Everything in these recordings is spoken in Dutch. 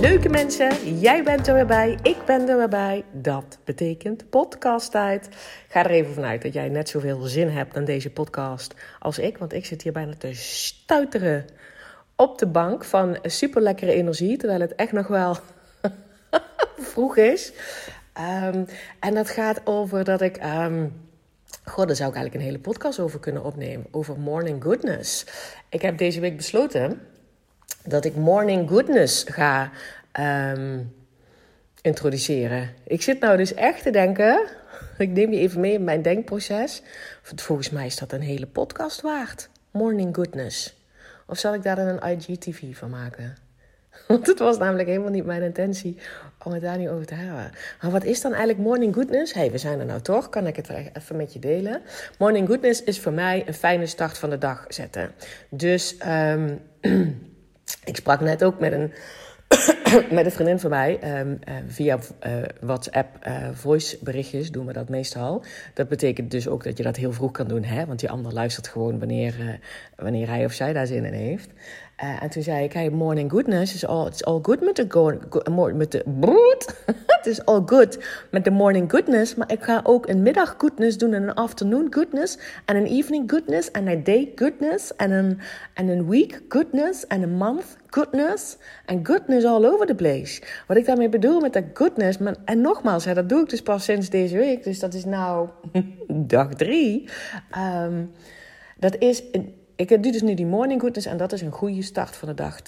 leuke mensen. Jij bent er weer bij, ik ben er weer bij. Dat betekent podcasttijd. Ga er even vanuit dat jij net zoveel zin hebt aan deze podcast als ik. Want ik zit hier bijna te stuiteren op de bank van super lekkere energie. Terwijl het echt nog wel vroeg is. Um, en dat gaat over dat ik. Um, Goh, daar zou ik eigenlijk een hele podcast over kunnen opnemen. Over morning goodness. Ik heb deze week besloten dat ik morning goodness ga um, introduceren. Ik zit nou dus echt te denken. Ik neem je even mee in mijn denkproces. Volgens mij is dat een hele podcast waard. Morning goodness. Of zal ik daar dan een IGTV van maken? Want het was namelijk helemaal niet mijn intentie om het daar niet over te hebben. Maar wat is dan eigenlijk morning goodness? hey, we zijn er nou toch? Kan ik het even met je delen? Morning goodness is voor mij een fijne start van de dag zetten. Dus um, ik sprak net ook met een, met een vriendin van mij um, uh, via uh, WhatsApp uh, voice berichtjes doen we dat meestal. Dat betekent dus ook dat je dat heel vroeg kan doen, hè? want die ander luistert gewoon wanneer, wanneer hij of zij daar zin in heeft. Uh, en toen zei ik, hey, morning goodness is all, it's all good met de, met de het is all good met de morning goodness, maar ik ga ook een middag goodness doen en een afternoon goodness en een evening goodness en een day goodness en een, en een week goodness en een month goodness en goodness all over the place. Wat ik daarmee bedoel met dat goodness, maar, en nogmaals, hè, dat doe ik dus pas sinds deze week, dus dat is nou dag drie. Um, dat is ik doe dus nu die morning goodness en dat is een goede start van de dag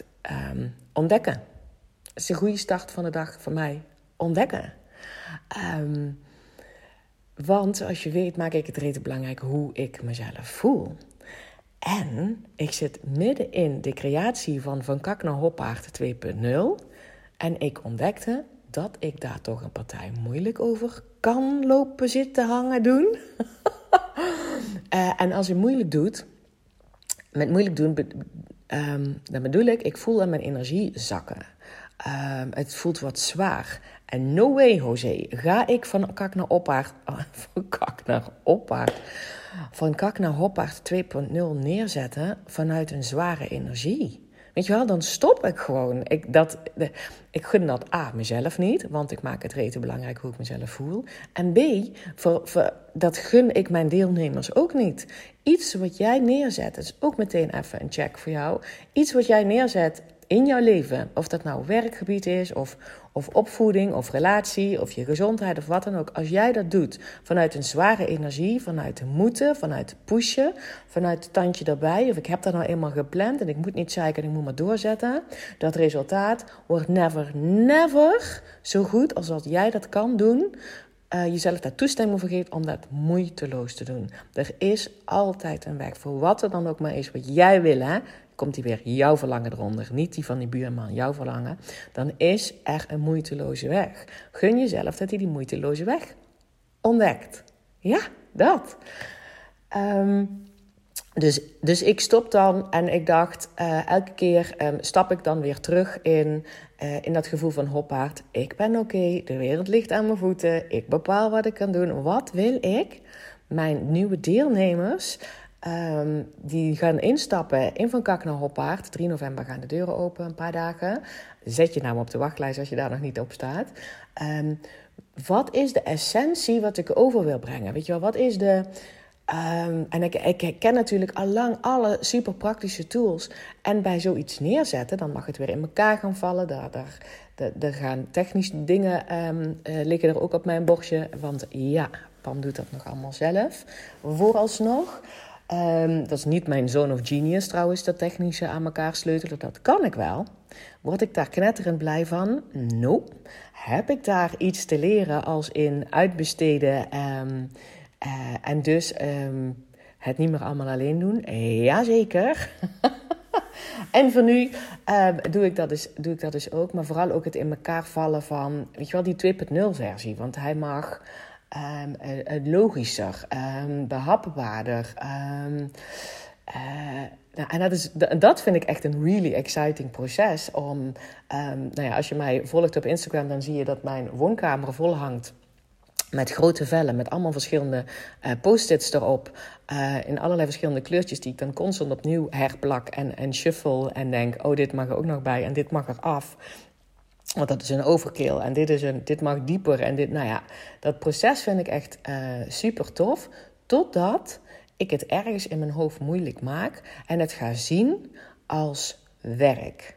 um, ontdekken. Het is een goede start van de dag voor mij. Ontdekken. Um, want als je weet, maak ik het reden belangrijk hoe ik mezelf voel. En ik zit midden in de creatie van Van Kak naar Hoppaard 2.0. En ik ontdekte dat ik daar toch een partij moeilijk over kan lopen zitten hangen doen. uh, en als je moeilijk doet, met moeilijk doen, um, dan bedoel ik, ik voel aan mijn energie zakken. Um, het voelt wat zwaar. En no way, José, ga ik van kak naar oppaard, van kak naar oppaard, van kak naar hoppaard 2.0 neerzetten vanuit een zware energie. Weet je wel, dan stop ik gewoon. Ik, dat, ik gun dat A, mezelf niet, want ik maak het reten belangrijk hoe ik mezelf voel. En B, voor, dat gun ik mijn deelnemers ook niet. Iets wat jij neerzet, is ook meteen even een check voor jou. Iets wat jij neerzet in jouw leven, of dat nou werkgebied is, of, of opvoeding, of relatie, of je gezondheid, of wat dan ook. Als jij dat doet vanuit een zware energie, vanuit de moeten, vanuit pushen, vanuit het tandje erbij, of ik heb dat nou eenmaal gepland en ik moet niet zeiken en ik moet maar doorzetten, dat resultaat wordt never, never zo goed als dat jij dat kan doen uh, jezelf daar toestemming voor geeft om dat moeiteloos te doen. Er is altijd een weg voor wat er dan ook maar is wat jij wil. Hè? Komt die weer jouw verlangen eronder, niet die van die buurman, jouw verlangen. Dan is er een moeiteloze weg. Gun jezelf dat hij die moeiteloze weg ontdekt. Ja, dat. Um, dus, dus ik stop dan en ik dacht, uh, elke keer um, stap ik dan weer terug in, uh, in dat gevoel van hoppaard. Ik ben oké, de wereld ligt aan mijn voeten, ik bepaal wat ik kan doen. Wat wil ik? Mijn nieuwe deelnemers, um, die gaan instappen in Van Kak naar Hoppaard. 3 november gaan de deuren open, een paar dagen. Zet je naam op de wachtlijst als je daar nog niet op staat. Um, wat is de essentie wat ik over wil brengen? Weet je wel, wat is de Um, en ik, ken natuurlijk al lang alle super praktische tools. En bij zoiets neerzetten, dan mag het weer in elkaar gaan vallen. Daar, daar, daar, gaan technische dingen um, liggen er ook op mijn bordje. Want ja, Pam doet dat nog allemaal zelf. Vooralsnog. Ehm, dat is niet mijn zone of genius trouwens, dat technische aan elkaar sleutelen. Dat kan ik wel. Word ik daar knetterend blij van? Nope. Heb ik daar iets te leren als in uitbesteden um, en dus ehm, het niet meer allemaal alleen doen? Jazeker. en voor nu doe, ik dat dus, doe ik dat dus ook. Maar vooral ook het in elkaar vallen van, weet je wel, die 2.0 versie. Want hij mag um, logischer, um, behapbaarder. Nou, en dat, is, dat vind ik echt een really exciting proces. Om, nou ja, als je mij volgt op Instagram, dan zie je dat mijn woonkamer vol hangt met grote vellen, met allemaal verschillende uh, post-its erop. Uh, in allerlei verschillende kleurtjes die ik dan constant opnieuw herplak en, en shuffle. En denk, oh, dit mag er ook nog bij en dit mag er af. Want dat is een overkill en dit, is een, dit mag dieper. En dit, nou ja, dat proces vind ik echt uh, super tof. Totdat ik het ergens in mijn hoofd moeilijk maak en het ga zien als werk.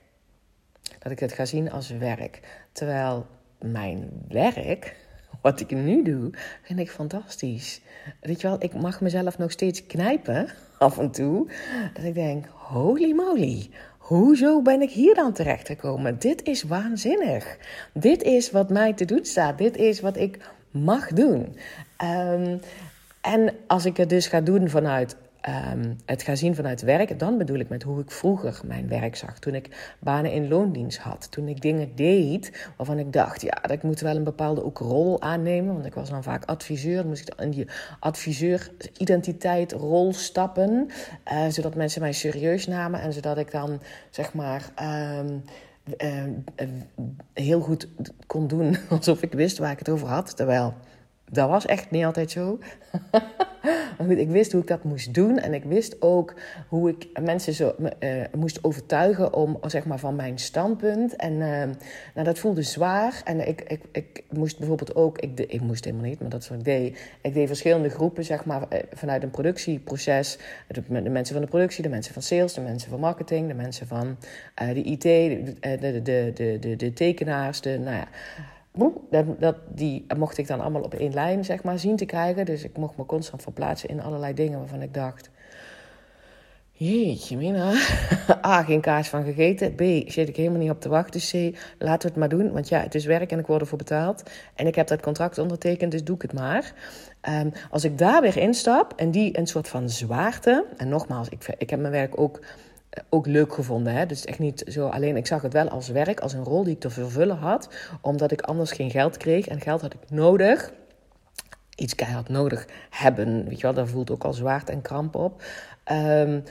Dat ik het ga zien als werk. Terwijl mijn werk, wat ik nu doe, vind ik fantastisch. Weet je wel, ik mag mezelf nog steeds knijpen af en toe. Dat ik denk, holy moly, Hoezo ben ik hier dan terechtgekomen? Dit is waanzinnig. Dit is wat mij te doen staat. Dit is wat ik mag doen. Um, en als ik het dus ga doen vanuit um, het gaan zien vanuit werk, dan bedoel ik met hoe ik vroeger mijn werk zag. Toen ik banen in loondienst had. Toen ik dingen deed waarvan ik dacht, ja, dat ik moet wel een bepaalde ook rol aannemen. Want ik was dan vaak adviseur. Dan moest ik in die adviseur-identiteit rol stappen. Uh, zodat mensen mij serieus namen. En zodat ik dan, zeg maar... Um, uh, heel goed kon doen alsof ik wist waar ik het over had. Terwijl dat was echt niet altijd zo. maar goed, ik wist hoe ik dat moest doen. En ik wist ook hoe ik mensen zo, uh, moest overtuigen om, zeg maar, van mijn standpunt. En uh, nou, dat voelde zwaar. En ik, ik, ik moest bijvoorbeeld ook... Ik, de, ik moest helemaal niet, maar dat is wat ik deed. Ik deed verschillende groepen, zeg maar, eh, vanuit een productieproces. De, de, mensen van de productie, de mensen van sales, de mensen van marketing... de mensen van uh, de IT, de, de, de, de, de, de tekenaars, de... Nou ja, dat, dat, die mocht ik dan allemaal op één lijn zeg maar, zien te krijgen. Dus ik mocht me constant verplaatsen in allerlei dingen waarvan ik dacht... Jeetje, mina. A, geen kaas van gegeten. B, zit ik helemaal niet op te wachten. C, laten we het maar doen. Want ja, het is werk en ik word ervoor betaald. En ik heb dat contract ondertekend, dus doe ik het maar. Um, als ik daar weer instap en die een soort van zwaarte... En nogmaals, ik, ik heb mijn werk ook ook leuk gevonden. Hè? Dus echt niet zo alleen. Ik zag het wel als werk, als een rol die ik te vervullen had, omdat ik anders geen geld kreeg. En geld had ik nodig. Iets keihard nodig hebben. Weet je wel, daar voelt ook al zwaarte en kramp op. Um,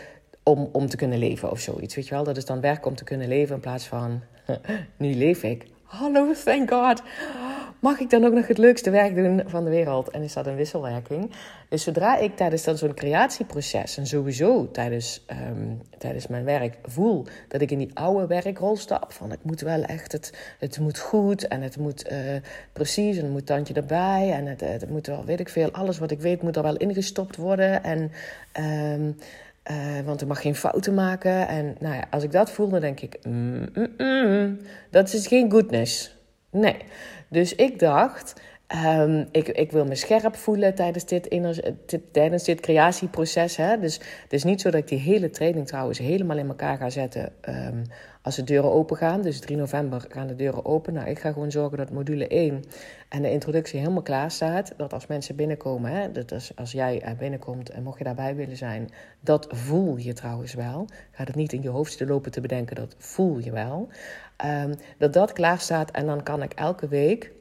om, om te kunnen leven of zoiets. Weet je wel, dat is dan werk om te kunnen leven in plaats van nu leef ik. Hallo, thank God mag ik dan ook nog het leukste werk doen van de wereld? En is dat een wisselwerking? Dus zodra ik tijdens dan zo'n creatieproces en sowieso tijdens, um, tijdens mijn werk voel dat ik in die oude werkrol stap, van ik moet wel echt, het, het moet goed en het moet uh, precies en het moet tandje erbij en het, het moet wel, weet ik veel, alles wat ik weet moet er wel ingestopt worden en... Um, uh, want ik mag geen fouten maken. En nou ja, als ik dat voel, dan denk ik: mm, mm, mm, dat is geen goodness. Nee. Dus ik dacht, um, ik, ik wil me scherp voelen tijdens dit, tijdens dit creatieproces. Hè? Dus het is niet zo dat ik die hele training trouwens helemaal in elkaar ga zetten um, als de deuren open gaan. Dus 3 november gaan de deuren open. Nou, ik ga gewoon zorgen dat module 1 en de introductie helemaal klaar staat. Dat als mensen binnenkomen, hè, dat als, jij binnenkomt en mocht je daarbij willen zijn, dat voel je trouwens wel. Ga het niet in je hoofd te lopen te bedenken, dat voel je wel. Um, dat dat klaar staat en dan kan ik elke week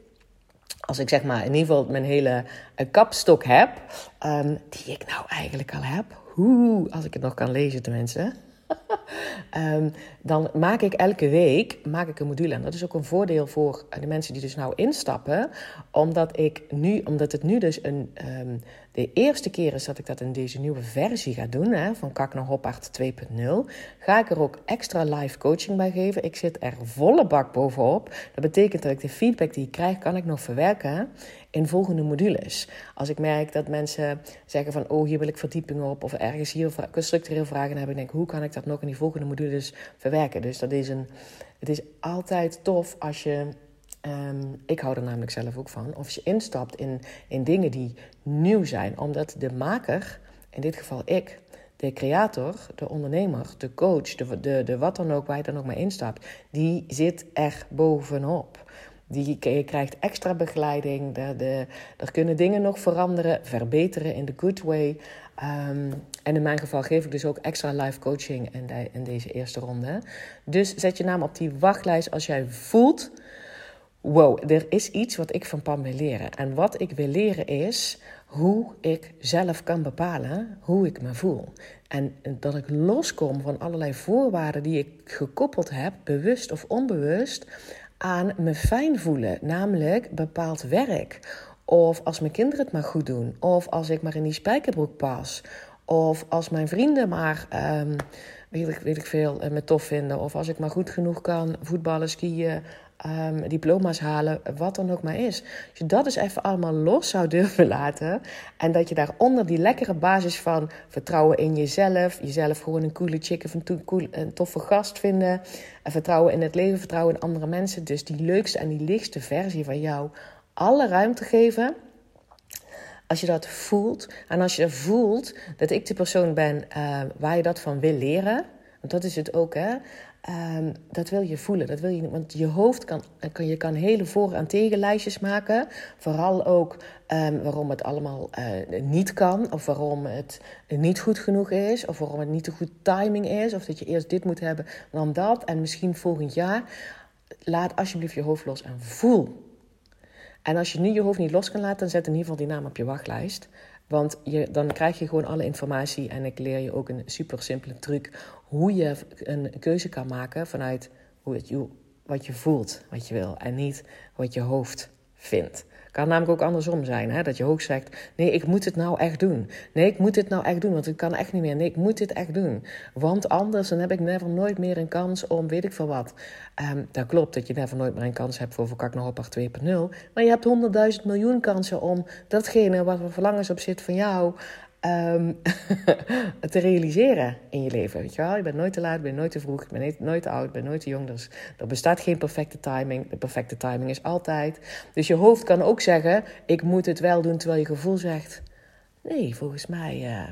als ik zeg maar in ieder geval mijn hele uh, kapstok heb, um, die ik nou eigenlijk al heb, hoe, als ik het nog kan lezen tenminste, um, dan maak ik elke week maak ik een module. En dat is ook een voordeel voor de mensen die dus nou instappen. Omdat, ik nu, omdat het nu dus een, um, de eerste keer is dat ik dat in deze nieuwe versie ga doen. Hè, van Kak naar Hoppaard 2.0. Ga ik er ook extra live coaching bij geven. Ik zit er volle bak bovenop. Dat betekent dat ik de feedback die ik krijg, kan ik nog verwerken in volgende modules. Als ik merk dat mensen zeggen van, oh, hier wil ik verdieping op, of ergens hier structureel vragen hebben, ik denk, hoe kan ik dat nog in die volgende modules verwerken? Dus dat is een, het is altijd tof als je Um, ik hou er namelijk zelf ook van. Of je instapt in, in dingen die nieuw zijn. Omdat de maker in dit geval ik, de creator, de ondernemer, de coach, de, de, wat dan ook, waar je dan ook maar instapt, die zit er bovenop. Die, je krijgt extra begeleiding. De, de, er kunnen dingen nog veranderen, verbeteren in de good way. Ehm, en in mijn geval geef ik dus ook extra live coaching in, in deze eerste ronde. Dus zet je naam op die wachtlijst als jij voelt wow, er is iets wat ik van Pam wil leren. En wat ik wil leren is hoe ik zelf kan bepalen hoe ik me voel. En dat ik loskom van allerlei voorwaarden die ik gekoppeld heb, bewust of onbewust, aan me fijn voelen. Namelijk bepaald werk. Of als mijn kinderen het maar goed doen. Of als ik maar in die spijkerbroek pas. Of als mijn vrienden maar, um, weet, ik, weet ik veel, eh, me tof vinden. Of als ik maar goed genoeg kan voetballen, skiën, um, diploma's halen, wat dan ook maar is. Als je dat eens even allemaal los zou durven laten. En dat je daaronder die lekkere basis van vertrouwen in jezelf. Jezelf gewoon een coole chick of een, toffe gast vinden. En vertrouwen in het leven, vertrouwen in andere mensen. Dus die leukste en die lichtste versie van jou alle ruimte geven. Als je dat voelt en als je voelt dat ik de persoon ben uh, waar je dat van wil leren. Want dat is het ook, hè? Um, dat wil je voelen. Dat wil je, want je hoofd kan, kan, je kan hele voor- en tegenlijstjes maken. Vooral ook um, waarom het allemaal uh, niet kan. Of waarom het niet goed genoeg is. Of waarom het niet de goed timing is. Of dat je eerst dit moet hebben, dan dat. En misschien volgend jaar. Laat alsjeblieft je hoofd los en voel. En als je nu je hoofd niet los kan laten, dan zet in ieder geval die naam op je wachtlijst. Want je, dan krijg je gewoon alle informatie en ik leer je ook een super simpele truc hoe je een keuze kan maken vanuit hoe het, wat je voelt, wat je wil en niet wat je hoofd vindt. Kan namelijk ook andersom zijn, hè? dat je hoog zegt: nee, ik moet het nou echt doen. Nee, ik moet het nou echt doen, want ik kan echt niet meer. Nee, ik moet dit echt doen. Want anders dan heb ik never nooit meer een kans om weet ik veel wat. Um, dat klopt dat je never nooit meer een kans hebt voor Verkak nog op 2.0. Maar je hebt honderdduizend miljoen kansen om datgene waar verlangens op zit van jou um, te realiseren in je leven. Je, bent nooit te laat, je bent nooit te vroeg, je bent nooit te oud, je bent nooit te jong. Dus er bestaat geen perfecte timing. De perfecte timing is altijd. Dus je hoofd kan ook zeggen: Ik moet het wel doen, terwijl je gevoel zegt: Nee, volgens mij. Uh,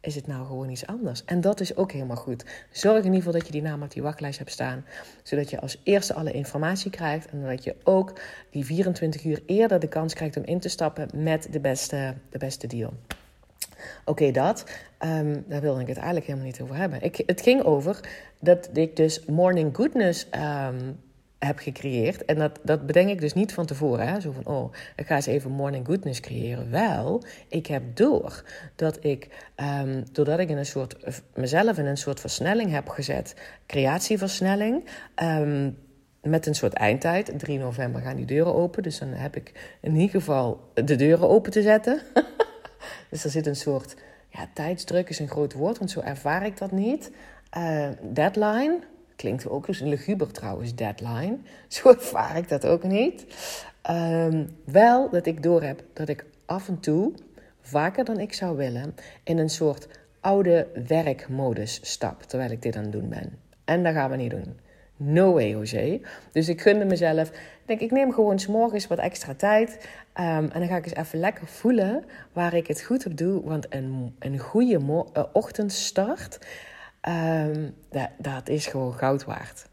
is het nou gewoon iets anders. En dat is ook helemaal goed. Zorg in ieder geval dat je die naam op die wachtlijst hebt staan. Zodat je als eerste alle informatie krijgt. En dat je ook die 24 uur eerder de kans krijgt om in te stappen met de beste, de beste deal. Oké, dat. Um, daar wilde ik het eigenlijk helemaal niet over hebben. Ik, het ging over dat ik dus Morning Goodness um, heb gecreëerd. En dat, dat bedenk ik dus niet van tevoren. Hè? Zo van, oh, ik ga eens even Morning Goodness creëren. Wel, ik heb door dat ik, um, doordat ik in een soort, mezelf in een soort versnelling heb gezet, creatieversnelling... met een soort eindtijd. 3 november gaan die deuren open. Dus dan heb ik in ieder geval de deuren open te zetten. Dus er zit een soort ja, tijdsdruk is een groot woord, want zo ervaar ik dat niet. Uh, deadline klinkt ook dus een luguber trouwens, deadline. Zo ervaar ik dat ook niet. Um, wel dat ik doorheb dat ik af en toe, vaker dan ik zou willen, in een soort oude werkmodus stap terwijl ik dit aan het doen ben. En dat gaan we niet doen. No way, José. Dus ik gunde mezelf. Ik denk, ik neem gewoon s morgens wat extra tijd. Um, en dan ga ik eens even lekker voelen waar ik het goed op doe. Want een, een goede uh, ochtendstart, um, dat, dat is gewoon goud waard.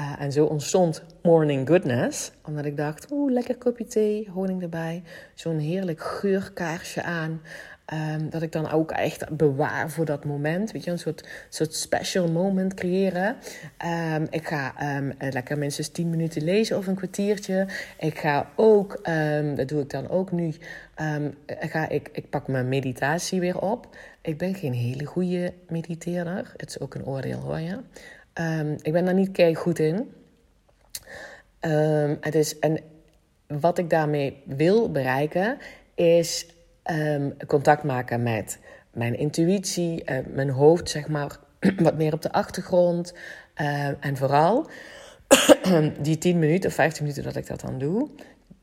Uh, en zo ontstond Morning Goodness. Omdat ik dacht, oeh, lekker kopje thee, honing erbij. Zo'n heerlijk geurkaarsje aan. Um, dat ik dan ook echt bewaar voor dat moment. Weet je, een soort, soort special moment creëren. Um, ik ga um, lekker minstens 10 minuten lezen of een kwartiertje. Ik ga ook, dat doe ik dan ook nu, ga ik, ik pak mijn meditatie weer op. Ik ben geen hele goede mediteerder. Het is ook een oordeel hoor je. ik ben daar niet kei goed in. het is, en wat ik daarmee wil bereiken is um, contact maken met mijn intuïtie, uh, mijn hoofd, zeg maar, wat meer op de achtergrond. Uh, en vooral die 10 minuten of 15 minuten dat ik dat dan doe.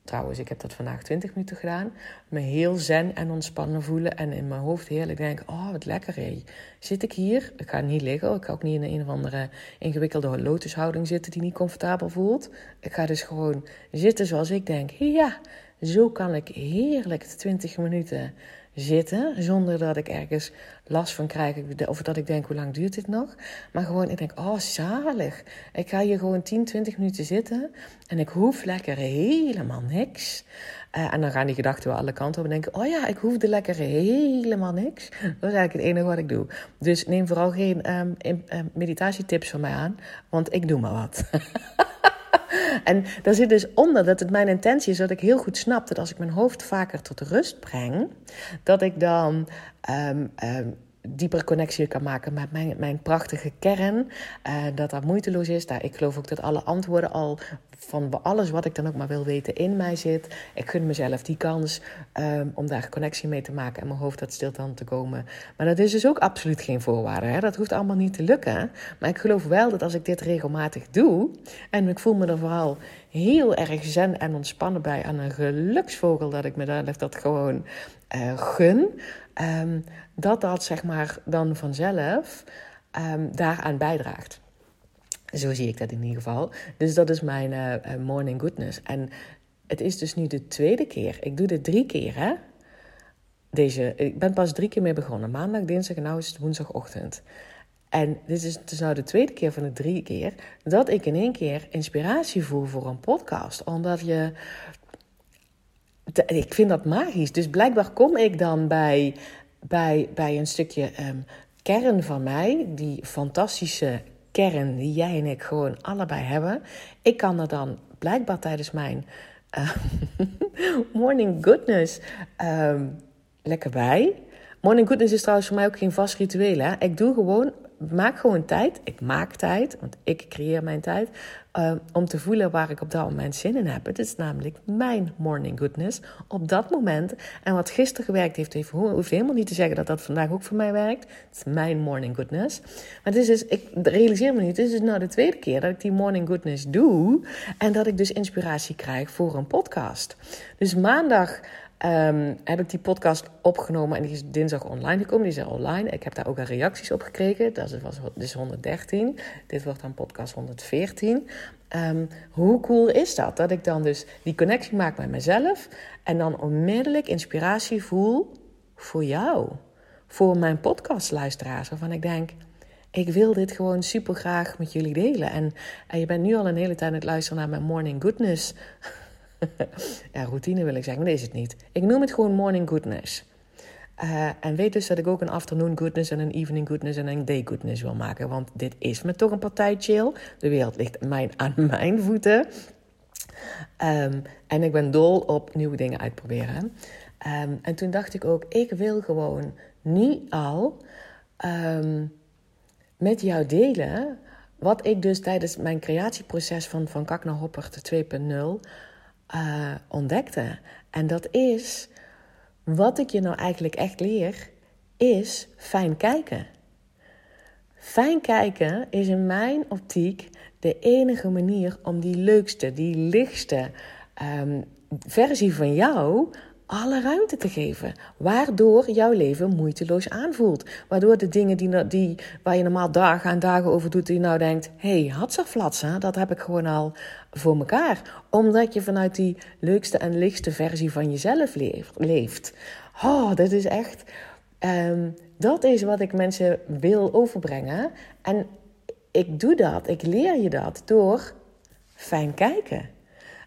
Trouwens, ik heb dat vandaag 20 minuten gedaan. Me heel zen en ontspannen voelen. En in mijn hoofd heerlijk denken: Oh, wat lekker hé. Zit ik hier? Ik ga niet liggen. Ik ga ook niet in een of andere ingewikkelde lotushouding zitten die niet comfortabel voelt. Ik ga dus gewoon zitten zoals ik denk. Ja, zo kan ik heerlijk 20 minuten zitten. Zonder dat ik ergens last van krijg. Of dat ik denk, hoe lang duurt dit nog? Maar gewoon, ik denk, oh zalig. Ik ga hier gewoon 10, 20 minuten zitten. En ik hoef lekker helemaal niks. Uh, en dan gaan die gedachten wel alle kanten op en denken: oh ja, ik hoefde lekker helemaal niks. Dat is eigenlijk het enige wat ik doe. Dus neem vooral geen um, meditatietips van mij aan, want ik doe maar wat. en daar zit dus onder dat het mijn intentie is dat ik heel goed snap dat als ik mijn hoofd vaker tot rust breng, dat ik dan um, um, diepere connectie kan maken met mijn, mijn prachtige kern. Uh, dat dat moeiteloos is. Daar, ik geloof ook dat alle antwoorden al van alles wat ik dan ook maar wil weten in mij zit. Ik gun mezelf die kans um, om daar connectie mee te maken en mijn hoofd tot stilstand te komen. Maar dat is dus ook absoluut geen voorwaarde. Hè? Dat hoeft allemaal niet te lukken. Maar ik geloof wel dat als ik dit regelmatig doe, en ik voel me er vooral heel erg zen en ontspannen bij aan een geluksvogel dat ik me dat gewoon uh, gun, um, dat dat zeg maar dan vanzelf um, daaraan bijdraagt. Zo zie ik dat in ieder geval. Dus dat is mijn uh, morning goodness. En het is dus nu de tweede keer. Ik doe dit drie keer, hè? Deze, ik ben pas drie keer mee begonnen. Maandag, dinsdag en nu is het woensdagochtend. En dit is nou de tweede keer van de drie keer dat ik in één keer inspiratie voel voor een podcast. Omdat je. Ik vind dat magisch. Dus blijkbaar kom ik dan bij, bij, bij een stukje um, kern van mij, die fantastische kern die jij en ik gewoon allebei hebben. Ik kan er dan blijkbaar tijdens mijn uh, morning goodness um, lekker bij. Morning goodness is trouwens voor mij ook geen vast ritueel. Hè? Ik doe gewoon maak gewoon tijd. Ik maak tijd, want ik creëer mijn tijd. Uh, om te voelen waar ik op dat moment zin in heb. Het is namelijk mijn morning goodness op dat moment. En wat gisteren gewerkt heeft, heeft hoeft helemaal niet te zeggen dat dat vandaag ook voor mij werkt. Het is mijn morning goodness. Maar het is dus, ik realiseer me niet, het is dus nou de tweede keer dat ik die morning goodness doe. En dat ik dus inspiratie krijg voor een podcast. Dus maandag Um, heb ik die podcast opgenomen en die is dinsdag online gekomen. Die is er online. Ik heb daar ook al reacties op gekregen. Dat was dus 113. Dit wordt dan podcast 114. Um, ehm, hoe cool is dat? Dat ik dan dus die connectie maak met mezelf en dan onmiddellijk inspiratie voel voor jou. Voor mijn podcastluisteraars. Waarvan ik denk, ik wil dit gewoon super graag met jullie delen. En, en je bent nu al een hele tijd aan het luisteren naar mijn Morning Goodness ja, routine wil ik zeggen, maar dat is het niet. Ik noem het gewoon morning goodness. Uh, en weet dus dat ik ook een afternoon goodness en een evening goodness en een day goodness wil maken. Want dit is me toch een partij chill. De wereld ligt mijn, aan mijn voeten. Um, en ik ben dol op nieuwe dingen uitproberen. Um, en toen dacht ik ook, ik wil gewoon nu al um, met jou delen... wat ik dus tijdens mijn creatieproces van, van Kak naar Hoppert 2.0 uh, ontdekte. En dat is, wat ik je nou eigenlijk echt leer, is fijn kijken. Fijn kijken is in mijn optiek de enige manier om die leukste, die lichtste um, versie van jou alle ruimte te geven. Waardoor jouw leven moeiteloos aanvoelt. Waardoor de dingen die, die, waar je normaal dagen en dagen over doet, die nou denkt: hé, hey, hatsaflatsen, dat heb ik gewoon al voor mekaar. Omdat je vanuit die leukste en lichtste versie van jezelf leeft. Oh, dat is echt. Um, dat is wat ik mensen wil overbrengen. En ik doe dat, ik leer je dat door fijn kijken.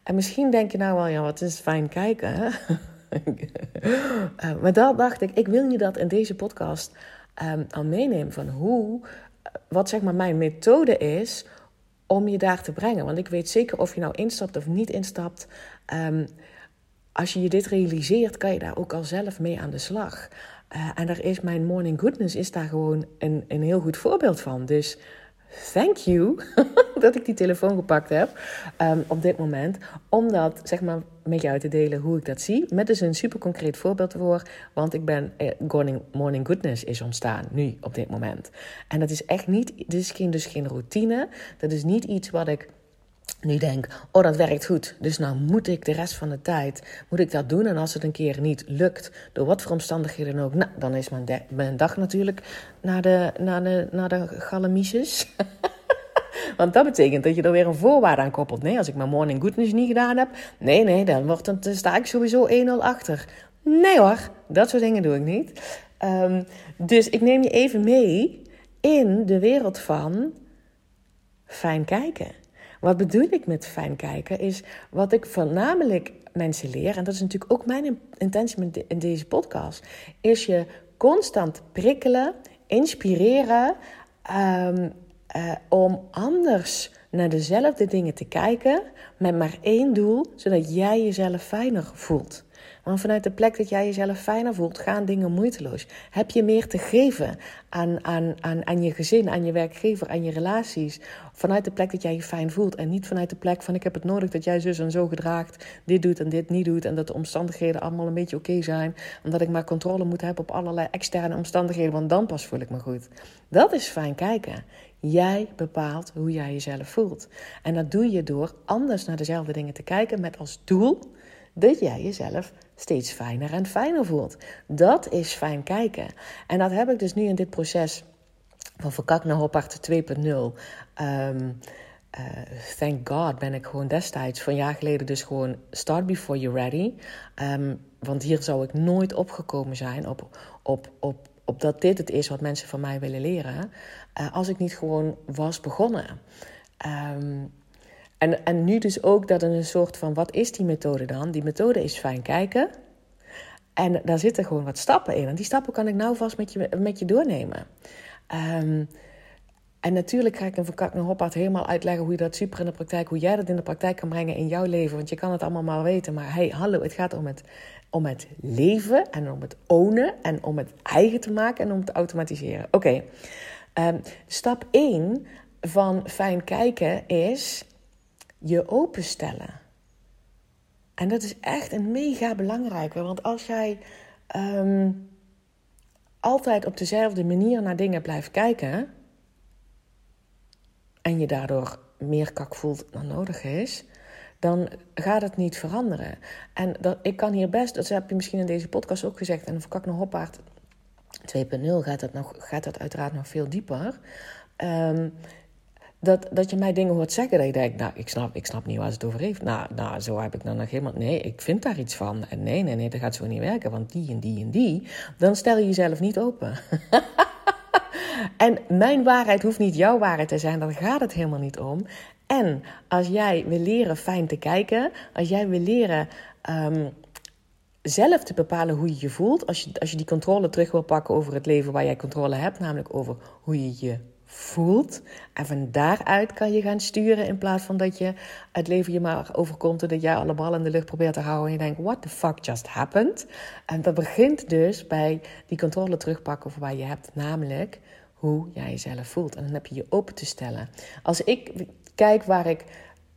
En misschien denk je nou wel, ja, wat is fijn kijken? uh, maar dat dacht ik, ik wil je dat in deze podcast um, al meenemen van hoe, eh, wat zeg maar mijn methode is om je daar te brengen. Want ik weet zeker of je nou instapt of niet instapt. Um, als je je dit realiseert, kan je daar ook al zelf mee aan de slag. Uh, en daar is mijn Morning Goodness is daar gewoon een, een heel goed voorbeeld van. Dus thank you dat ik die telefoon gepakt heb um, op dit moment. Om dat zeg maar met jou te delen hoe ik dat zie. Met dus een super concreet voorbeeld ervoor. Want ik ben, eh, morning, Goodness is ontstaan nu op dit moment. En dat is echt niet, dit geen, dus geen routine. Dat is niet iets wat ik nu denk, oh dat werkt goed, dus nou moet ik de rest van de tijd, moet ik dat doen. En als het een keer niet lukt, door wat voor omstandigheden ook, nou, dan is mijn, mijn dag natuurlijk naar de, naar de, naar de galamiesjes. Want dat betekent dat je er weer een voorwaarde aan koppelt. Nee, als ik mijn morning goodness niet gedaan heb, nee, nee, dan, wordt het, dan sta ik sowieso 1-0 achter. Nee hoor, dat soort dingen doe ik niet. Ehm, dus ik neem je even mee in de wereld van fijn kijken. Wat bedoel ik met fijn kijken? Is wat ik voornamelijk mensen leer, en dat is natuurlijk ook mijn intentie in deze podcast, is je constant prikkelen, inspireren um, uh, om anders naar dezelfde dingen te kijken met maar één doel, zodat jij jezelf fijner voelt. Want vanuit de plek dat jij jezelf fijner voelt, gaan dingen moeiteloos. Heb je meer te geven aan, aan, aan, aan je gezin, aan je werkgever, aan je relaties. Vanuit de plek dat jij je fijn voelt. En niet vanuit de plek van ik heb het nodig dat jij zus en zo gedraagt. Dit doet en dit niet doet. En dat de omstandigheden allemaal een beetje oké zijn. Omdat ik maar controle moet hebben op allerlei externe omstandigheden. Want dan pas voel ik me goed. Dat is fijn kijken. Jij bepaalt hoe jij jezelf voelt. En dat doe je door anders naar dezelfde dingen te kijken met als doel dat jij jezelf steeds fijner en fijner voelt. Dat is fijn kijken. En dat heb ik dus nu in dit proces van Verkak naar Hoppart 2.0. Um, uh, thank God ben ik gewoon destijds, van jaar geleden, dus gewoon start before you're ready. Um, want hier zou ik nooit opgekomen zijn op, op, op, op dat dit het is wat mensen van mij willen leren. Uh, als ik niet gewoon was begonnen. Um, en, en nu dus ook dat een soort van, wat is die methode dan? Die methode is fijn kijken. En daar zitten gewoon wat stappen in. En die stappen kan ik nou vast met je, met je doornemen. Um, en natuurlijk ga ik in Van Hoppaard helemaal uitleggen hoe je dat super in de praktijk, hoe jij dat in de praktijk kan brengen in jouw leven. Want je kan het allemaal maar weten. Maar hey, hallo, het gaat om het, om het leven en om het ownen en om het eigen te maken en om te automatiseren. Oké, um, stap 1 van fijn kijken is je openstellen. En dat is echt een mega belangrijke. Want als jij ehm, altijd op dezelfde manier naar dingen blijft kijken. En je daardoor meer kak voelt dan nodig is. dan gaat het niet veranderen. En ik kan hier best, dat heb je misschien in deze podcast ook gezegd. en voor Kak naar Hoppaard 2.0 gaat dat, nog, gaat dat uiteraard nog veel dieper. Um, dat, dat je mij dingen hoort zeggen dat je denkt, nou, ik snap, ik snap niet waar ze het over heeft. Nou, nou, zo heb ik dan nog helemaal, nee, ik vind daar iets van. En nee, nee, nee, dat gaat zo niet werken, want die en die en die. Dan stel je jezelf niet open. en mijn waarheid hoeft niet jouw waarheid te zijn, daar gaat het helemaal niet om. En als jij wil leren fijn te kijken, als jij wil leren um, zelf te bepalen hoe je je voelt, als je, als je die controle terug wil pakken over het leven waar jij controle hebt, namelijk over hoe je je voelt. En van daaruit kan je gaan sturen in plaats van dat je het leven je maar overkomt en dat jij alle ballen in de lucht probeert te houden en je denkt, what the fuck just happened? En dat begint dus bij die controle terugpakken over waar je hebt, namelijk hoe jij jezelf voelt. En dan heb je je open te stellen. Als ik kijk waar ik,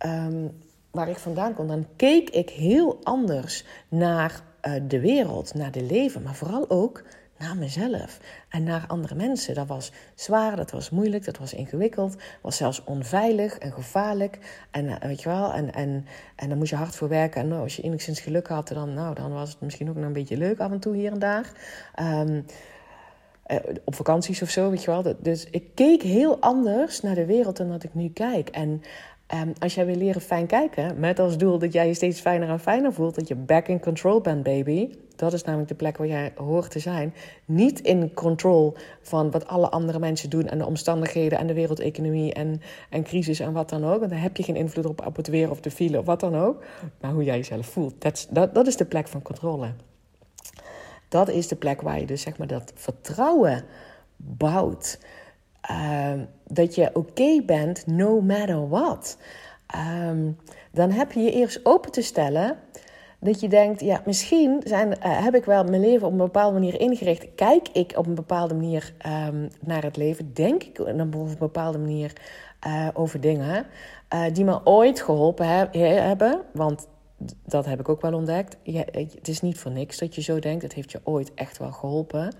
um, waar ik vandaan kom, dan keek ik heel anders naar uh, de wereld, naar de leven, maar vooral ook naar mezelf en naar andere mensen. Dat was zwaar, dat was moeilijk, dat was ingewikkeld, was zelfs onveilig en gevaarlijk. En uh, weet je wel, en, en, en dan moest je hard voor werken. En nou, als je enigszins geluk had, dan, nou, dan was het misschien ook nog een beetje leuk af en toe hier en daar. Um, uh, op vakanties of zo, weet je wel. Dus ik keek heel anders naar de wereld dan dat ik nu kijk. En um, als jij wil leren fijn kijken, met als doel dat jij je steeds fijner en fijner voelt, dat je back in control bent, baby dat is namelijk de plek waar jij hoort te zijn. Niet in control van wat alle andere mensen doen en de omstandigheden en de wereldeconomie en, en crisis en wat dan ook. Want daar heb je geen invloed op, op het weer of de file of wat dan ook. Maar hoe jij jezelf voelt, dat, dat, is de plek van controle. Dat is de plek waar je dus zeg maar dat vertrouwen bouwt. Uh, dat je oké bent no matter what. Um, dan heb je je eerst open te stellen dat je denkt, ja, misschien zijn, uh, heb ik wel mijn leven op een bepaalde manier ingericht. Kijk ik op een bepaalde manier um, naar het leven. Denk ik op een bepaalde manier uh, over dingen uh, die me ooit geholpen he hebben. Want dat heb ik ook wel ontdekt. Ja, het is niet voor niks dat je zo denkt. Het heeft je ooit echt wel geholpen.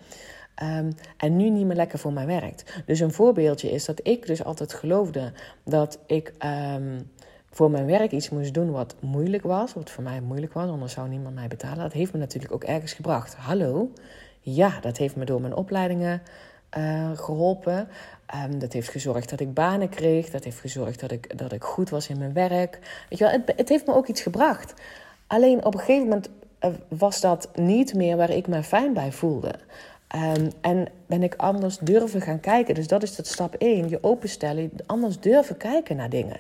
Um, en nu niet meer lekker voor mij werkt. Dus een voorbeeldje is dat ik dus altijd geloofde dat ik um, voor mijn werk iets moest doen wat moeilijk was, wat voor mij moeilijk was, anders zou niemand mij betalen. Dat heeft me natuurlijk ook ergens gebracht. Hallo, ja, dat heeft me door mijn opleidingen uh, geholpen. Um, dat heeft gezorgd dat ik banen kreeg. Dat heeft gezorgd dat ik, dat ik goed was in mijn werk. Weet je wel, het, het heeft me ook iets gebracht. Alleen op een gegeven moment was dat niet meer waar ik me fijn bij voelde. Um, en ben ik anders durven gaan kijken. Dus dat is dat stap 1. Je openstellen, anders durven kijken naar dingen.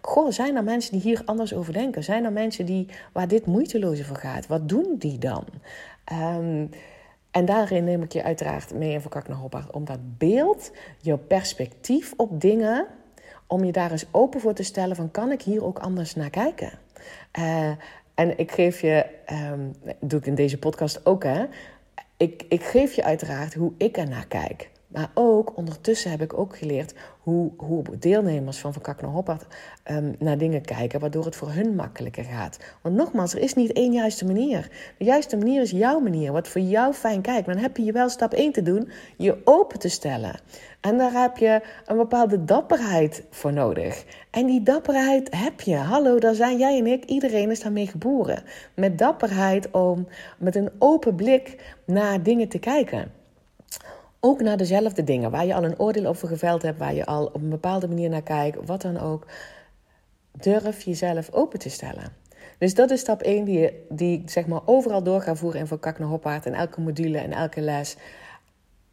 Goh, zijn er mensen die hier anders over denken? Zijn er mensen die, waar dit moeiteloos voor gaat? Wat doen die dan? Um, en daarin neem ik je uiteraard mee in Verkak naar. Om dat beeld, jouw perspectief op dingen, om je daar eens open voor te stellen van kan ik hier ook anders naar kijken? Uh, en ik geef je, um, doe ik in deze podcast ook hè, ik, ik geef je uiteraard hoe ik er naar kijk. Maar ook ondertussen heb ik ook geleerd hoe, hoe deelnemers van Van Kak naar Hoppert um, naar dingen kijken, waardoor het voor hun makkelijker gaat. Want nogmaals, er is niet één juiste manier. De juiste manier is jouw manier, wat voor jou fijn kijkt. Dan heb je je wel stap 1 te doen, je open te stellen. En daar heb je een bepaalde dapperheid voor nodig. En die dapperheid heb je. Hallo, daar zijn jij en ik. Iedereen is daarmee geboren. Met dapperheid om met een open blik naar dingen te kijken. Ook naar dezelfde dingen waar je al een oordeel over geveld hebt, waar je al op een bepaalde manier naar kijkt, wat dan ook. Durf jezelf open te stellen. Dus dat is stap 1 die, die ik zeg maar overal door ga voeren in Van Kak naar Hoppaard. In elke module, en elke les.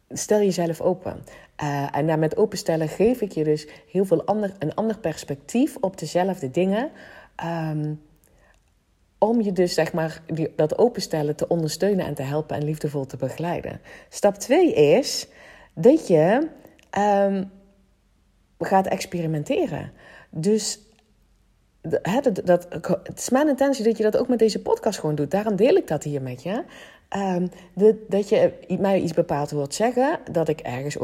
Stel jezelf open. Uh, en daarmee openstellen geef ik je dus heel veel ander, een ander perspectief op dezelfde dingen. Um, om je dus zeg maar dat openstellen te ondersteunen en te helpen en liefdevol te begeleiden. Stap 2 is dat je um, gaat experimenteren. Dus dat, dat, het is mijn intentie dat je dat ook met deze podcast gewoon doet. Daarom deel ik dat hier met je. Um, de, dat je mij iets bepaald wilt zeggen, dat ik, ergens,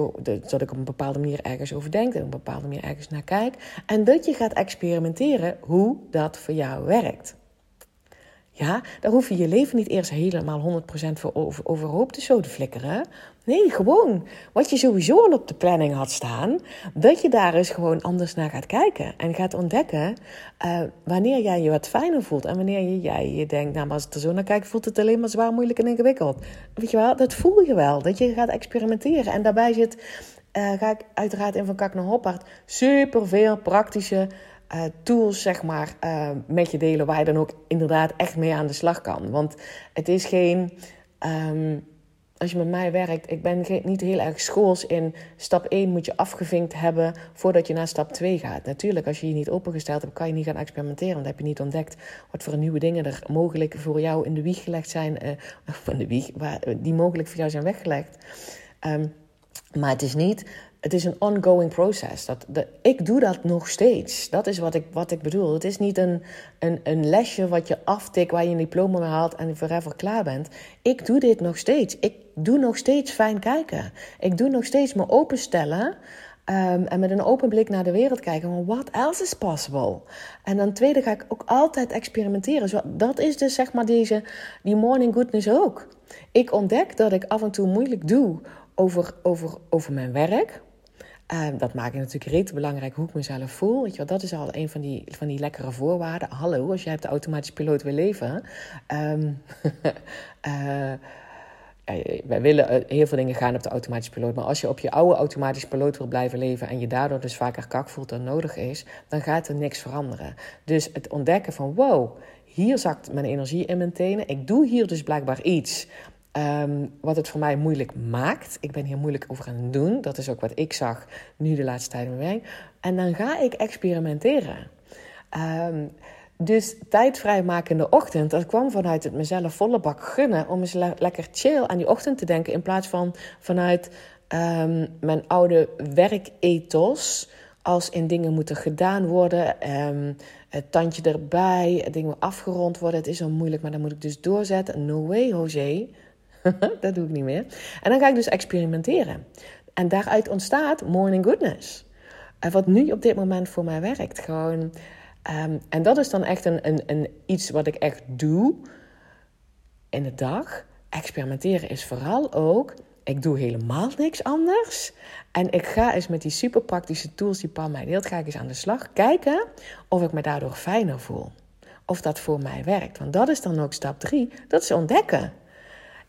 dat ik op een bepaalde manier ergens over denk, ik op een bepaalde manier ergens naar kijk. En dat je gaat experimenteren hoe dat voor jou werkt. Ja, daar hoef je je leven niet eerst helemaal 100% voor over, overhoop te zo te flikkeren. Nee, gewoon wat je sowieso al op de planning had staan, dat je daar eens gewoon anders naar gaat kijken en gaat ontdekken uh, wanneer jij je wat fijner voelt en wanneer jij je denkt, nou, maar als ik er zo naar kijk, voelt het alleen maar zwaar, moeilijk en ingewikkeld. Weet je wel, dat voel je wel, dat je gaat experimenteren. En daarbij zit, uh, ga ik uiteraard in van Kak naar super veel praktische uh, tools, zeg maar, uh, met je delen waar je dan ook inderdaad echt mee aan de slag kan. Want het is geen. Um, als je met mij werkt, ik ben niet heel erg schools in stap 1 moet je afgevinkt hebben voordat je naar stap 2 gaat. Natuurlijk, als je je niet opengesteld hebt, kan je niet gaan experimenteren. Want dan heb je niet ontdekt wat voor nieuwe dingen er mogelijk voor jou in de wieg gelegd zijn. Uh, of de wieg, waar, die mogelijk voor jou zijn weggelegd. Um, maar het is niet het is een ongoing process. Dat, ik doe dat nog steeds. Dat is wat ik, wat ik bedoel. Het is niet een, een, een lesje wat je aftikt, waar je een diploma mee haalt en forever klaar bent. Ik doe dit nog steeds. Ik doe nog steeds fijn kijken. Ik doe nog steeds me openstellen. Um, en met een open blik naar de wereld kijken. What else is possible? En dan tweede ga ik ook altijd experimenteren. Dat is dus zeg maar deze, die morning goodness ook. Ik ontdek dat ik af en toe moeilijk doe over, over, over mijn werk. Uh, dat maakt natuurlijk rete belangrijk hoe ik mezelf voel. Weet je wel, dat is al een van die, van die lekkere voorwaarden. Hallo, als jij hebt de automatische piloot wil leven. Um, uh, wij willen eh, heel veel dingen gaan op de automatische piloot. Maar als je op je oude automatische piloot wil blijven leven. en je daardoor dus vaker kak voelt dan nodig is. dan gaat er niks veranderen. Dus het ontdekken van: wow, hier zakt mijn energie in mijn tenen. Ik doe hier dus blijkbaar iets. Um, wat het voor mij moeilijk maakt. Ik ben hier moeilijk over aan het doen. Dat is ook wat ik zag nu de laatste tijd met mij. En dan ga ik experimenteren. Um, dus tijd vrijmaken in de ochtend, dat kwam vanuit het mezelf volle bak gunnen. Om eens lekker chill aan die ochtend te denken. In plaats van vanuit um, mijn oude werkethos. Als in dingen moeten gedaan worden. het tandje erbij. Dingen afgerond worden. Het is zo moeilijk, maar dan moet ik dus doorzetten. No way, Jose. dat doe ik niet meer. En dan ga ik dus experimenteren. En daaruit ontstaat morning goodness. Wat nu op dit moment voor mij werkt. Gewoon, um, en dat is dan echt een, een, een, iets wat ik echt doe in de dag. Experimenteren is vooral ook, ik doe helemaal niks anders. En ik ga eens met die super praktische tools die Pam mij deelt, ga ik eens aan de slag. Kijken of ik me daardoor fijner voel. Of dat voor mij werkt. Want dat is dan ook stap drie. Dat is ontdekken.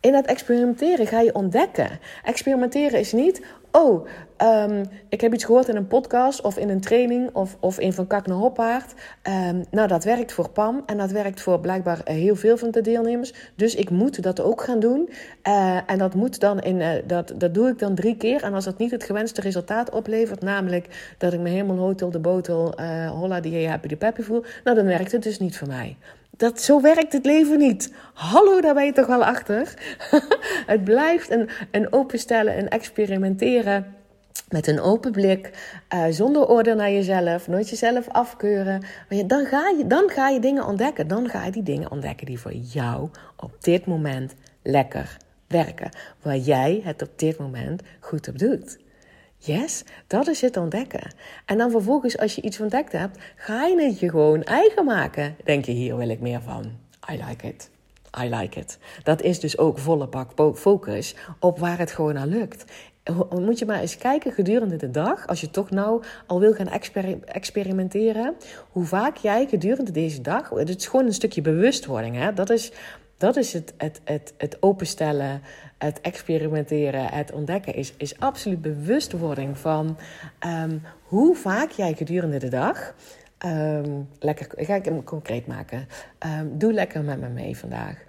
In dat experimenteren ga je ontdekken. Experimenteren is niet, oh, ehm, ik heb iets gehoord in een podcast of in een training of, of in Van Kak naar Hoppaard. Um, nou, dat werkt voor Pam en dat werkt voor blijkbaar heel veel van de deelnemers. Dus ik moet dat ook gaan doen. Uh, en dat moet dan in, uh, dat, dat doe ik dan drie keer. En als dat niet het gewenste resultaat oplevert, namelijk dat ik me helemaal hotel de botel, uh, holla die happy de peppy voel, nou dan werkt het dus niet voor mij. Dat, zo werkt het leven niet. Hallo, daar ben je toch wel achter? het blijft een, een openstellen, een experimenteren. Met een open blik, uh, zonder oordeel naar jezelf, nooit jezelf afkeuren. Dan, ga je, dan ga je dingen ontdekken. Dan ga je die dingen ontdekken die voor jou op dit moment lekker werken. Waar jij het op dit moment goed op doet. Yes, dat is het ontdekken. En dan vervolgens, als je iets ontdekt hebt, ga je het je gewoon eigen maken. Denk je, hier wil ik meer van. I like it. I like it. Dat is dus ook volle bak focus op waar het gewoon aan lukt. Moet je maar eens kijken gedurende de dag, als je toch nou al wil gaan experimenteren, hoe vaak jij gedurende deze dag, het is gewoon een stukje bewustwording, hè? Dat is, dat is het, het, het, het openstellen, het experimenteren, het ontdekken. Is, is absoluut bewustwording van um, hoe vaak jij gedurende de dag. Um, lekker, ga ik hem concreet maken. Um, doe lekker met me mee vandaag.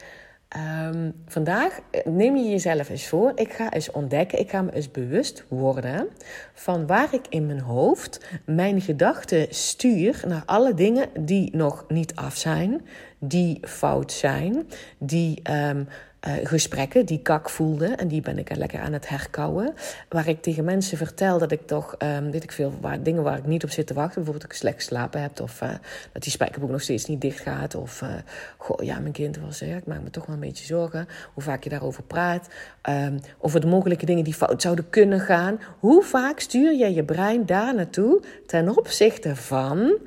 Um, vandaag neem je jezelf eens voor. Ik ga eens ontdekken, ik ga me eens bewust worden van waar ik in mijn hoofd mijn gedachten stuur naar alle dingen die nog niet af zijn, die fout zijn, die um, uh, gesprekken die kak voelde. En die ben ik lekker aan het herkouwen. Waar ik tegen mensen vertel dat ik toch, um, weet ik veel, waar, dingen waar ik niet op zit te wachten. Bijvoorbeeld dat ik slecht slapen heb. Of uh, dat die spijkerboek nog steeds niet dicht gaat. Of, uh, goh, ja, mijn kind was, ja, ik maak me toch wel een beetje zorgen. Hoe vaak je daarover praat. Um, over de mogelijke dingen die fout zouden kunnen gaan. Hoe vaak stuur je je brein daar naartoe ten opzichte van...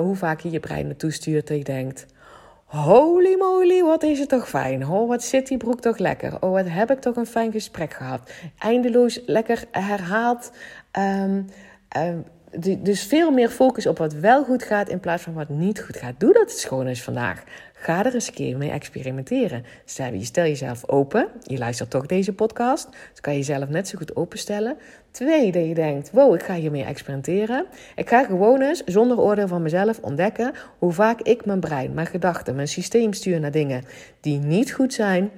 hoe vaak je je brein naartoe stuurt dat je denkt... Holy moly, wat is het toch fijn. Oh, wat zit die broek toch lekker. Oh, wat heb ik toch een fijn gesprek gehad. Eindeloos lekker herhaald. Um, um, dus veel meer focus op wat wel goed gaat in plaats van wat niet goed gaat. Doe dat eens gewoon eens vandaag. Ga er eens een keer mee experimenteren. Stel, je stel jezelf open. Je luistert toch deze podcast. Dus kan je jezelf net zo goed openstellen. Twee, dat je denkt, wow, ik ga hiermee experimenteren. Ik ga gewoon eens, zonder oordeel van mezelf, ontdekken hoe vaak ik mijn brein, mijn gedachten, mijn systeem stuur naar dingen die niet goed zijn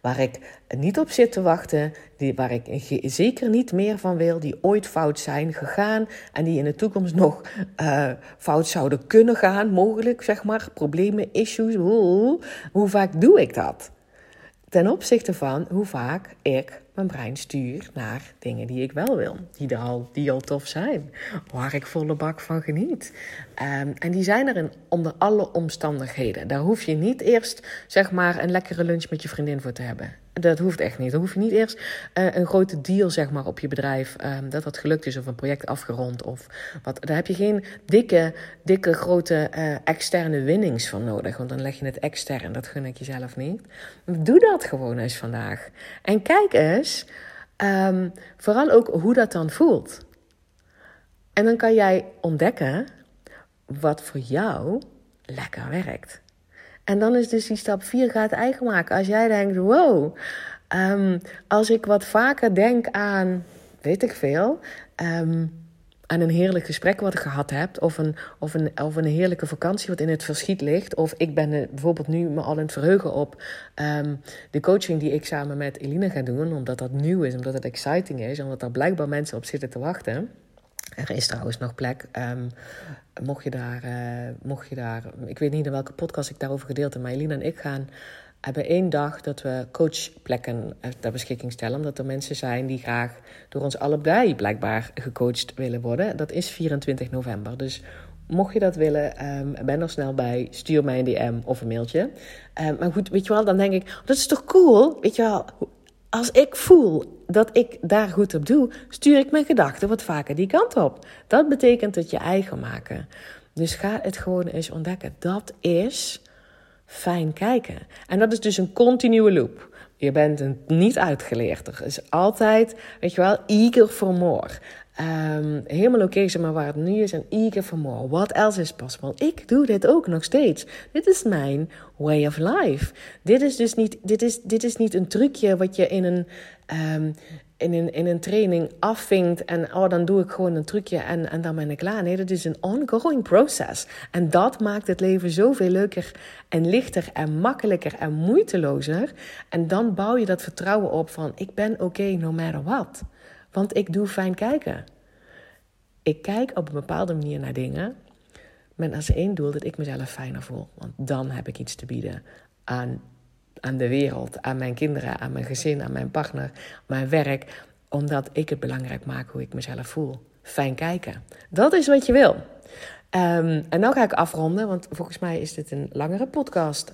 waar ik niet op zit te wachten, die, waar ik zeker niet meer van wil, die ooit fout zijn gegaan en die in de toekomst nog uh, fout zouden kunnen gaan, mogelijk, zeg maar, problemen, issues. Hoe vaak doe ik dat? Ten opzichte van hoe vaak ik mijn brein stuur naar dingen die ik wel wil. Die, al, die al tof zijn. Waar ik volle bak van geniet. Um, en die zijn er in, onder alle omstandigheden. Daar hoef je niet eerst zeg maar, een lekkere lunch met je vriendin voor te hebben. Dat hoeft echt niet. Dan hoef je niet eerst uh, een grote deal zeg maar, op je bedrijf. Um, dat dat gelukt is of een project afgerond. Of wat. Daar heb je geen dikke, dikke grote uh, externe winnings van nodig. Want dan leg je het extern. Dat gun ik jezelf niet. Doe dat gewoon eens vandaag. En kijk eens, um, vooral ook hoe dat dan voelt. En dan kan jij ontdekken wat voor jou lekker werkt. En dan is dus die stap 4 gaat eigen maken. Als jij denkt, wow, um, als ik wat vaker denk aan, weet ik veel, um, aan een heerlijk gesprek wat ik gehad heb, of een, of, een, of een heerlijke vakantie wat in het verschiet ligt, of ik ben bijvoorbeeld nu me al in het verheugen op um, de coaching die ik samen met Elina ga doen, omdat dat nieuw is, omdat het exciting is, omdat er blijkbaar mensen op zitten te wachten. Er is trouwens nog plek. Um, mocht, je daar, uh, mocht je daar. Ik weet niet in welke podcast ik daarover gedeeld heb. Maar Elina en ik gaan. Hebben één dag dat we coachplekken ter beschikking stellen. Omdat er mensen zijn die graag door ons allebei blijkbaar gecoacht willen worden. Dat is 24 november. Dus mocht je dat willen, um, ben er snel bij. Stuur mij een DM of een mailtje. Um, maar goed, weet je wel, dan denk ik, oh, dat is toch cool? Weet je wel, als ik voel dat ik daar goed op doe, stuur ik mijn gedachten wat vaker die kant op. Dat betekent het je eigen maken. Dus ga het gewoon eens ontdekken. Dat is fijn kijken. En dat is dus een continue loop. Je bent een niet uitgeleerd. Er is altijd, weet je wel, eager for more. Um, helemaal oké, okay, maar waar het nu is en eager for more. What else is possible? Ik doe dit ook nog steeds. Dit is mijn way of life. Dit is dus niet, dit is, dit is niet een trucje wat je in een, um, in een, in een training afvinkt en oh, dan doe ik gewoon een trucje en, en dan ben ik klaar. Nee, dat is een ongoing process. En dat maakt het leven zoveel leuker en lichter en makkelijker en moeitelozer. En dan bouw je dat vertrouwen op van ik ben oké no matter what. Want ik doe fijn kijken. Ik kijk op een bepaalde manier naar dingen. Met als één doel dat ik mezelf fijner voel. Want dan heb ik iets te bieden aan, aan de wereld, aan mijn kinderen, aan mijn gezin, aan mijn partner, mijn werk. Omdat ik het belangrijk maak hoe ik mezelf voel. Fijn kijken. Dat is wat je wil. Um, en nu ga ik afronden, want volgens mij is dit een langere podcast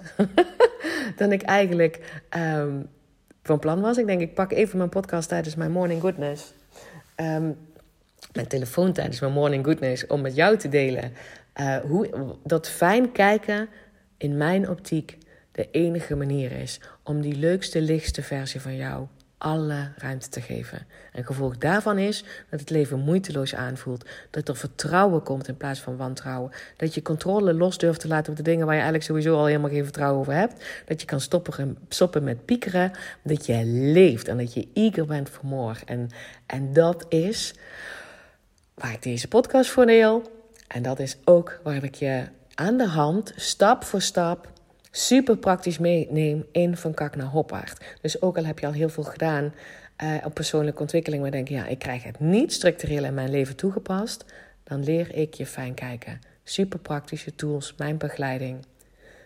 dan ik eigenlijk um, van plan was. Ik denk, ik pak even mijn podcast tijdens mijn morning goodness. Um, mijn telefoon tijdens mijn morning goodness om met jou te delen. Uh, hoe dat fijn kijken in mijn optiek de enige manier is om die leukste, lichtste versie van jou alle ruimte te geven. En gevolg daarvan is dat het leven moeiteloos aanvoelt. Dat er vertrouwen komt in plaats van wantrouwen. Dat je controle los durft te laten op de dingen waar je eigenlijk sowieso al helemaal geen vertrouwen over hebt. Dat je kan stoppen, stoppen met piekeren. Dat je leeft en dat je eager bent voor morgen. En, en dat is waar ik deze podcast voor deel. En dat is ook waar ik je aan de hand, stap voor stap, super praktisch meeneem in van kak naar hoppaard. Dus ook al heb je al heel veel gedaan uh, op persoonlijke ontwikkeling, maar denk je, ja, ik krijg het niet structureel in mijn leven toegepast, dan leer ik je fijn kijken. Super praktische tools, mijn begeleiding.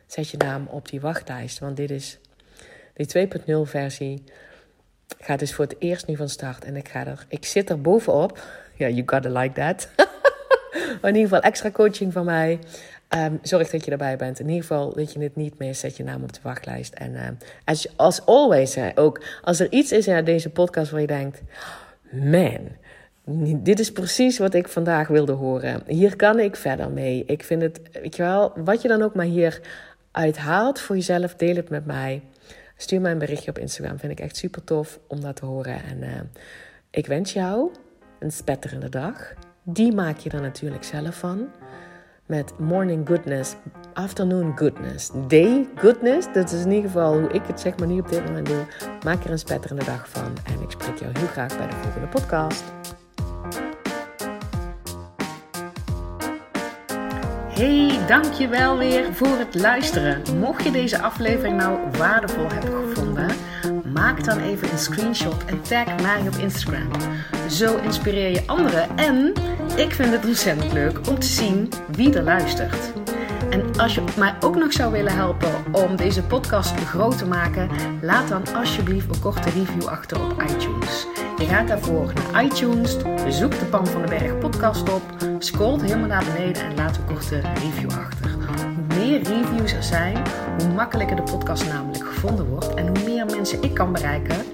Zet je naam op die wachtlijst, want dit is die 2.0 versie. Gaat dus voor het eerst nu van start en ik ga er, ik zit er bovenop. Ja, you gotta like that. in ieder geval extra coaching van mij. Um, zorg dat je erbij bent. In ieder geval dat je het niet meer zet je naam op de wachtlijst. En uh, als, als always, ook als er iets is in deze podcast waar je denkt: man, dit is precies wat ik vandaag wilde horen. Hier kan ik verder mee. Ik vind het, weet je wel, wat je dan ook maar hier uithaalt voor jezelf, deel het met mij. Stuur mij een berichtje op Instagram. Vind ik echt super tof om dat te horen. En uh, ik wens jou een spetterende dag. Die maak je er natuurlijk zelf van met morning goodness, afternoon goodness, day goodness. Dat is in ieder geval hoe ik het zeg maar nu op dit moment doe. Maak er een spetterende dag van en ik spreek jou heel graag bij de volgende podcast. Hey, dankjewel weer voor het luisteren. Mocht je deze aflevering nou waardevol hebben gevonden, maak dan even een screenshot en tag mij op Instagram. Zo inspireer je anderen en ik vind het ontzettend leuk om te zien wie er luistert. En als je mij ook nog zou willen helpen om deze podcast groot te maken, laat dan alsjeblieft een korte review achter op iTunes. Je gaat daarvoor naar iTunes, zoek de Pan van de Berg podcast op, scrolt helemaal naar beneden en laat een korte review achter. Hoe meer reviews er zijn, hoe makkelijker de podcast namelijk gevonden wordt en hoe meer mensen ik kan bereiken